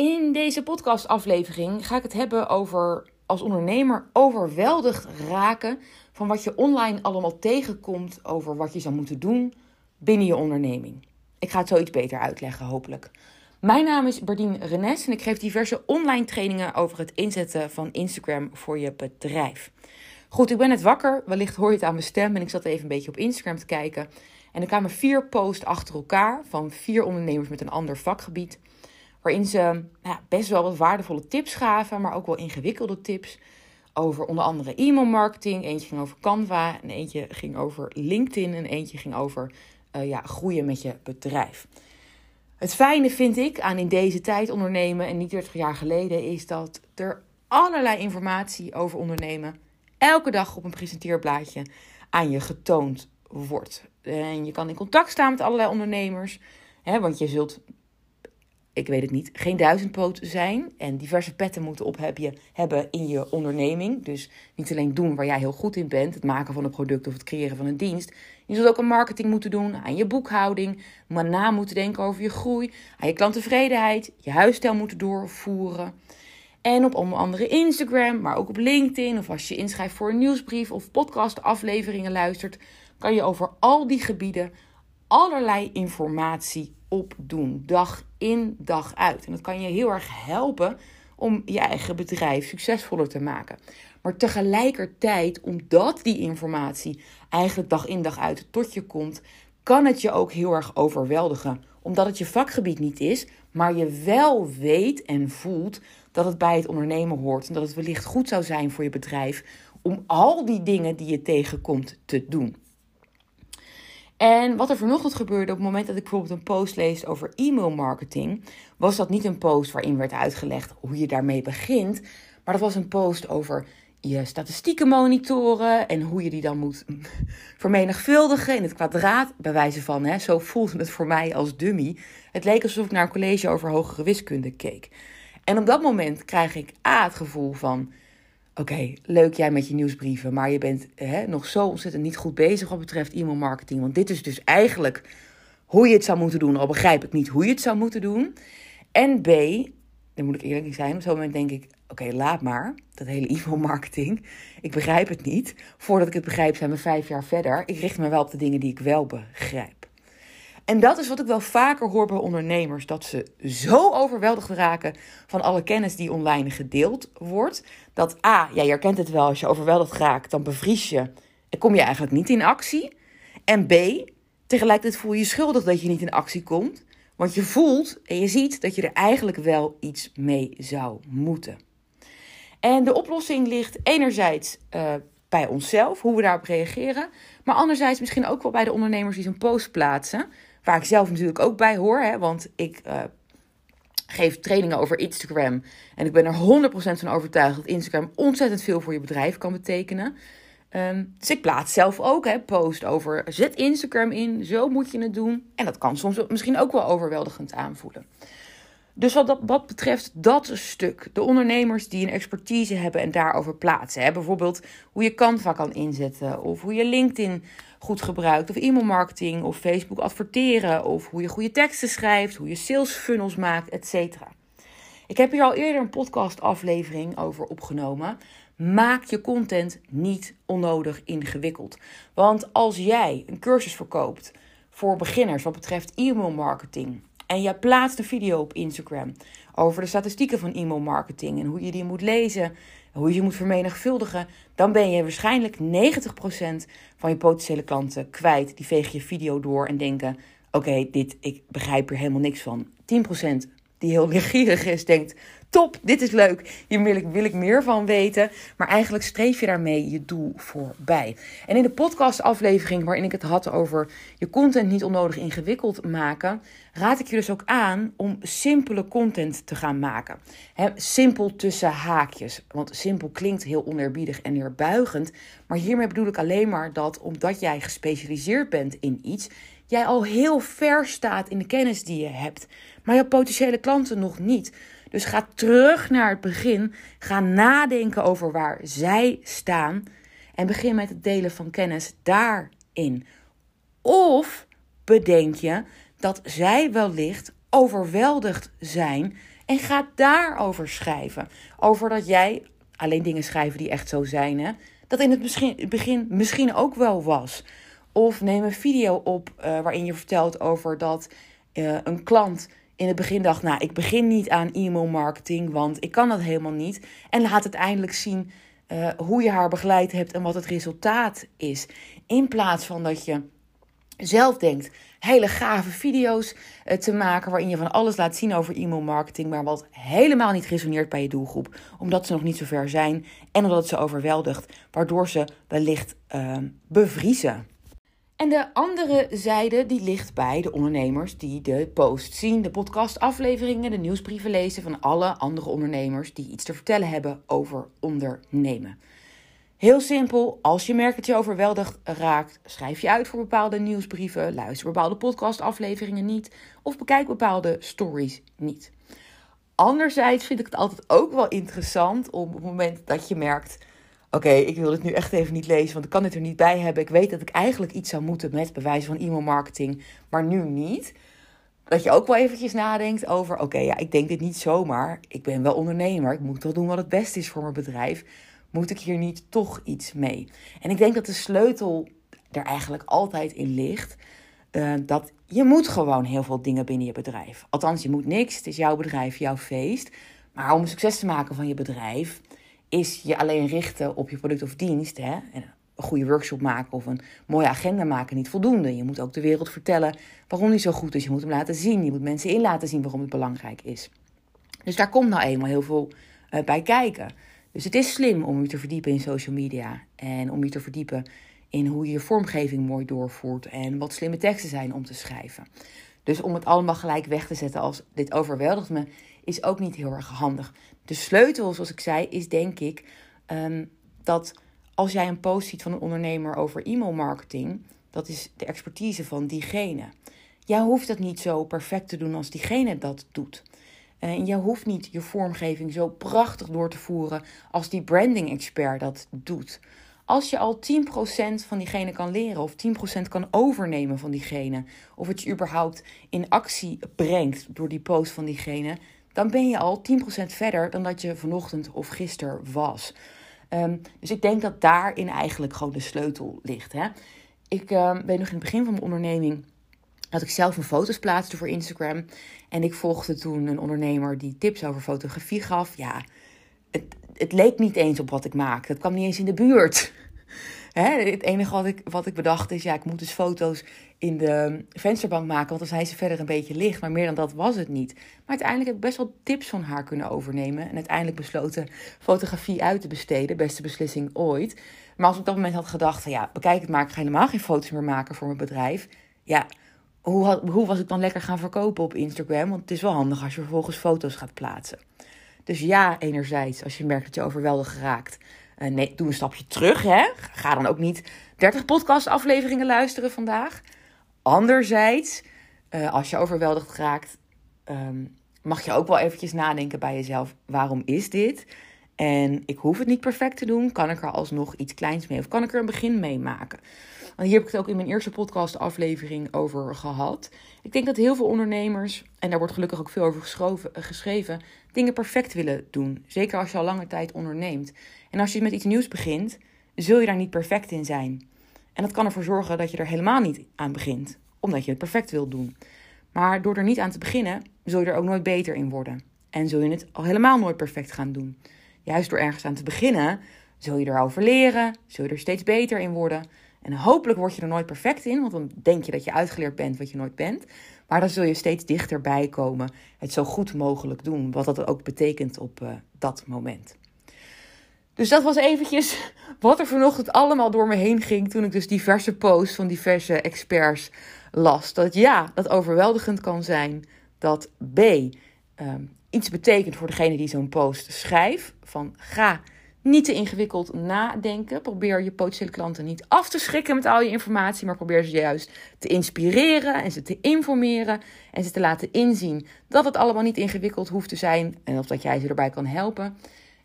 In deze podcastaflevering ga ik het hebben over als ondernemer overweldigd raken van wat je online allemaal tegenkomt over wat je zou moeten doen binnen je onderneming. Ik ga het zoiets beter uitleggen, hopelijk. Mijn naam is Bardien Renes en ik geef diverse online trainingen over het inzetten van Instagram voor je bedrijf. Goed, ik ben net wakker. Wellicht hoor je het aan mijn stem. En ik zat even een beetje op Instagram te kijken. En er kwamen vier posts achter elkaar van vier ondernemers met een ander vakgebied. Waarin ze nou, best wel wat waardevolle tips gaven, maar ook wel ingewikkelde tips. Over onder andere e-mailmarketing. Eentje ging over Canva. En eentje ging over LinkedIn. En eentje ging over uh, ja, groeien met je bedrijf. Het fijne vind ik aan in deze tijd ondernemen en niet 30 jaar geleden, is dat er allerlei informatie over ondernemen elke dag op een presenteerblaadje aan je getoond wordt. En je kan in contact staan met allerlei ondernemers, hè, want je zult, ik weet het niet, geen duizendpoot zijn en diverse petten moeten op hebben in je onderneming. Dus niet alleen doen waar jij heel goed in bent, het maken van een product of het creëren van een dienst. Je zult ook een marketing moeten doen, aan je boekhouding, maar na moeten denken over je groei, aan je klanttevredenheid, je huisstijl moeten doorvoeren. En op onder andere Instagram, maar ook op LinkedIn. Of als je inschrijft voor een nieuwsbrief of podcastafleveringen luistert, kan je over al die gebieden allerlei informatie opdoen. Dag in, dag uit. En dat kan je heel erg helpen om je eigen bedrijf succesvoller te maken. Maar tegelijkertijd, omdat die informatie eigenlijk dag in dag uit tot je komt, kan het je ook heel erg overweldigen. Omdat het je vakgebied niet is, maar je wel weet en voelt dat het bij het ondernemen hoort. En dat het wellicht goed zou zijn voor je bedrijf om al die dingen die je tegenkomt te doen. En wat er vanochtend gebeurde op het moment dat ik bijvoorbeeld een post lees over e-mail marketing, was dat niet een post waarin werd uitgelegd hoe je daarmee begint, maar dat was een post over je statistieken monitoren en hoe je die dan moet vermenigvuldigen in het kwadraat, bij wijze van, hè, zo voelde het voor mij als dummy. Het leek alsof ik naar een college over hogere wiskunde keek. En op dat moment krijg ik A, het gevoel van, oké, leuk jij met je nieuwsbrieven, maar je bent hè, nog zo ontzettend niet goed bezig wat betreft e-mail marketing. Want dit is dus eigenlijk hoe je het zou moeten doen, al begrijp ik niet hoe je het zou moeten doen. En B, dan moet ik eerlijk zijn, op zo'n moment denk ik, oké, laat maar, dat hele e-mail marketing. Ik begrijp het niet. Voordat ik het begrijp zijn we vijf jaar verder. Ik richt me wel op de dingen die ik wel begrijp. En dat is wat ik wel vaker hoor bij ondernemers: dat ze zo overweldigd raken van alle kennis die online gedeeld wordt. Dat A, ja, je herkent het wel, als je overweldigd raakt, dan bevries je en kom je eigenlijk niet in actie. En B, tegelijkertijd voel je je schuldig dat je niet in actie komt. Want je voelt en je ziet dat je er eigenlijk wel iets mee zou moeten. En de oplossing ligt enerzijds uh, bij onszelf, hoe we daarop reageren. Maar anderzijds misschien ook wel bij de ondernemers die zo'n post plaatsen. Waar ik zelf natuurlijk ook bij hoor. Hè, want ik uh, geef trainingen over Instagram. En ik ben er 100% van overtuigd dat Instagram ontzettend veel voor je bedrijf kan betekenen. Um, dus ik plaats zelf ook hè, post over zet Instagram in, zo moet je het doen. En dat kan soms misschien ook wel overweldigend aanvoelen. Dus wat, dat, wat betreft dat stuk, de ondernemers die een expertise hebben en daarover plaatsen. Hè? Bijvoorbeeld hoe je Canva kan inzetten, of hoe je LinkedIn goed gebruikt, of e-mailmarketing, of Facebook adverteren, of hoe je goede teksten schrijft, hoe je sales funnels maakt, etc. Ik heb hier al eerder een podcast aflevering over opgenomen. Maak je content niet onnodig ingewikkeld. Want als jij een cursus verkoopt voor beginners wat betreft e-mailmarketing en je plaatst een video op Instagram over de statistieken van e-mail marketing en hoe je die moet lezen, hoe je je moet vermenigvuldigen, dan ben je waarschijnlijk 90% van je potentiële klanten kwijt. Die vegen je video door en denken: oké, dit ik begrijp er helemaal niks van. 10% die heel leergierig is, denkt: top, dit is leuk, hier wil ik, wil ik meer van weten. Maar eigenlijk streef je daarmee je doel voorbij. En in de podcastaflevering waarin ik het had over je content niet onnodig ingewikkeld maken, raad ik je dus ook aan om simpele content te gaan maken. simpel tussen haakjes, want simpel klinkt heel oneerbiedig en neerbuigend. Maar hiermee bedoel ik alleen maar dat omdat jij gespecialiseerd bent in iets, jij al heel ver staat in de kennis die je hebt, maar je potentiële klanten nog niet. Dus ga terug naar het begin. Ga nadenken over waar zij staan. En begin met het delen van kennis daarin. Of bedenk je dat zij wellicht overweldigd zijn En ga daarover schrijven. Over dat jij alleen dingen schrijven die echt zo zijn. Hè? Dat in het begin misschien ook wel was. Of neem een video op uh, waarin je vertelt over dat uh, een klant in het begin dacht: Nou, ik begin niet aan e-mail marketing, want ik kan dat helemaal niet. En laat uiteindelijk zien uh, hoe je haar begeleid hebt en wat het resultaat is. In plaats van dat je zelf denkt hele gave video's te maken waarin je van alles laat zien over e-mail marketing, maar wat helemaal niet resoneert bij je doelgroep, omdat ze nog niet zo ver zijn en omdat het ze overweldigt, waardoor ze wellicht bevriezen. En de andere zijde die ligt bij de ondernemers die de post zien, de podcastafleveringen, de nieuwsbrieven lezen van alle andere ondernemers die iets te vertellen hebben over ondernemen. Heel simpel, als je merkt dat je overweldigd raakt, schrijf je uit voor bepaalde nieuwsbrieven, luister bepaalde podcastafleveringen niet of bekijk bepaalde stories niet. Anderzijds vind ik het altijd ook wel interessant om op het moment dat je merkt oké, ik wil het nu echt even niet lezen, want ik kan het er niet bij hebben. Ik weet dat ik eigenlijk iets zou moeten met bewijs van e-mail marketing, maar nu niet. Dat je ook wel eventjes nadenkt over, oké, ja, ik denk dit niet zomaar. Ik ben wel ondernemer, ik moet toch doen wat het beste is voor mijn bedrijf. Moet ik hier niet toch iets mee? En ik denk dat de sleutel er eigenlijk altijd in ligt. Uh, dat je moet gewoon heel veel dingen binnen je bedrijf. Althans, je moet niks. Het is jouw bedrijf, jouw feest. Maar om succes te maken van je bedrijf, is je alleen richten op je product of dienst. Hè, en een goede workshop maken of een mooie agenda maken niet voldoende. Je moet ook de wereld vertellen waarom die zo goed is. Je moet hem laten zien. Je moet mensen in laten zien waarom het belangrijk is. Dus daar komt nou eenmaal heel veel uh, bij kijken. Dus het is slim om je te verdiepen in social media. En om je te verdiepen in hoe je je vormgeving mooi doorvoert. En wat slimme teksten zijn om te schrijven. Dus om het allemaal gelijk weg te zetten als dit overweldigt me, is ook niet heel erg handig. De sleutel, zoals ik zei, is denk ik um, dat als jij een post ziet van een ondernemer over e-mail marketing, dat is de expertise van diegene. Jij hoeft dat niet zo perfect te doen als diegene dat doet. En jij hoeft niet je vormgeving zo prachtig door te voeren als die branding expert dat doet. Als je al 10% van diegene kan leren of 10% kan overnemen van diegene, of het je überhaupt in actie brengt door die post van diegene, dan ben je al 10% verder dan dat je vanochtend of gisteren was. Um, dus ik denk dat daarin eigenlijk gewoon de sleutel ligt. Hè? Ik uh, weet nog in het begin van mijn onderneming dat ik zelf een foto's plaatste voor Instagram. En ik volgde toen een ondernemer die tips over fotografie gaf. Ja, het, het leek niet eens op wat ik maak. Het kwam niet eens in de buurt. Hè, het enige wat ik, wat ik bedacht is, ja, ik moet dus foto's in de vensterbank maken, want dan zijn ze verder een beetje licht. Maar meer dan dat was het niet. Maar uiteindelijk heb ik best wel tips van haar kunnen overnemen. En uiteindelijk besloten fotografie uit te besteden. Beste beslissing ooit. Maar als ik op dat moment had gedacht, ja, bekijk het maar, ik ga helemaal geen foto's meer maken voor mijn bedrijf. Ja, hoe, had, hoe was ik dan lekker gaan verkopen op Instagram? Want het is wel handig als je vervolgens foto's gaat plaatsen. Dus ja, enerzijds, als je merkt dat je overweldigd raakt. Uh, nee, doe een stapje terug. Hè? Ga dan ook niet 30 podcastafleveringen luisteren vandaag. Anderzijds, uh, als je overweldigd raakt, um, mag je ook wel eventjes nadenken bij jezelf: waarom is dit? En ik hoef het niet perfect te doen. Kan ik er alsnog iets kleins mee? Of kan ik er een begin mee maken? Want hier heb ik het ook in mijn eerste podcast aflevering over gehad. Ik denk dat heel veel ondernemers, en daar wordt gelukkig ook veel over geschreven, dingen perfect willen doen. Zeker als je al lange tijd onderneemt. En als je met iets nieuws begint, zul je daar niet perfect in zijn. En dat kan ervoor zorgen dat je er helemaal niet aan begint, omdat je het perfect wilt doen. Maar door er niet aan te beginnen, zul je er ook nooit beter in worden. En zul je het al helemaal nooit perfect gaan doen. Juist door ergens aan te beginnen, zul je erover leren, zul je er steeds beter in worden. En hopelijk word je er nooit perfect in, want dan denk je dat je uitgeleerd bent wat je nooit bent. Maar dan zul je steeds dichterbij komen, het zo goed mogelijk doen, wat dat ook betekent op uh, dat moment. Dus dat was eventjes wat er vanochtend allemaal door me heen ging toen ik dus diverse posts van diverse experts las. Dat ja, dat overweldigend kan zijn. Dat B, um, iets betekent voor degene die zo'n post schrijft. Van ga niet te ingewikkeld nadenken. Probeer je potentiële klanten niet af te schrikken met al je informatie, maar probeer ze juist te inspireren en ze te informeren en ze te laten inzien dat het allemaal niet ingewikkeld hoeft te zijn en of dat jij ze erbij kan helpen.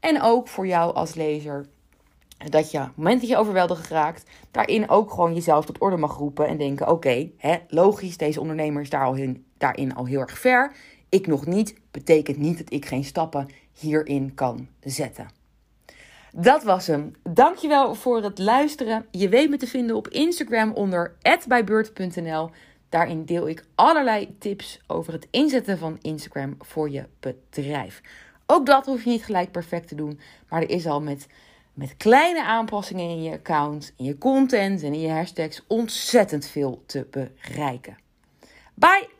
En ook voor jou als lezer dat je op het moment dat je overweldigd raakt, daarin ook gewoon jezelf tot orde mag roepen en denken: oké, logisch, deze ondernemer is daar al daarin al heel erg ver. ik nog niet, betekent niet dat ik geen stappen hierin kan zetten. Dat was hem. Dankjewel voor het luisteren. Je weet me te vinden op Instagram onder @bijbeurt.nl. Daarin deel ik allerlei tips over het inzetten van Instagram voor je bedrijf. Ook dat hoef je niet gelijk perfect te doen, maar er is al met, met kleine aanpassingen in je account, in je content en in je hashtags ontzettend veel te bereiken. Bye!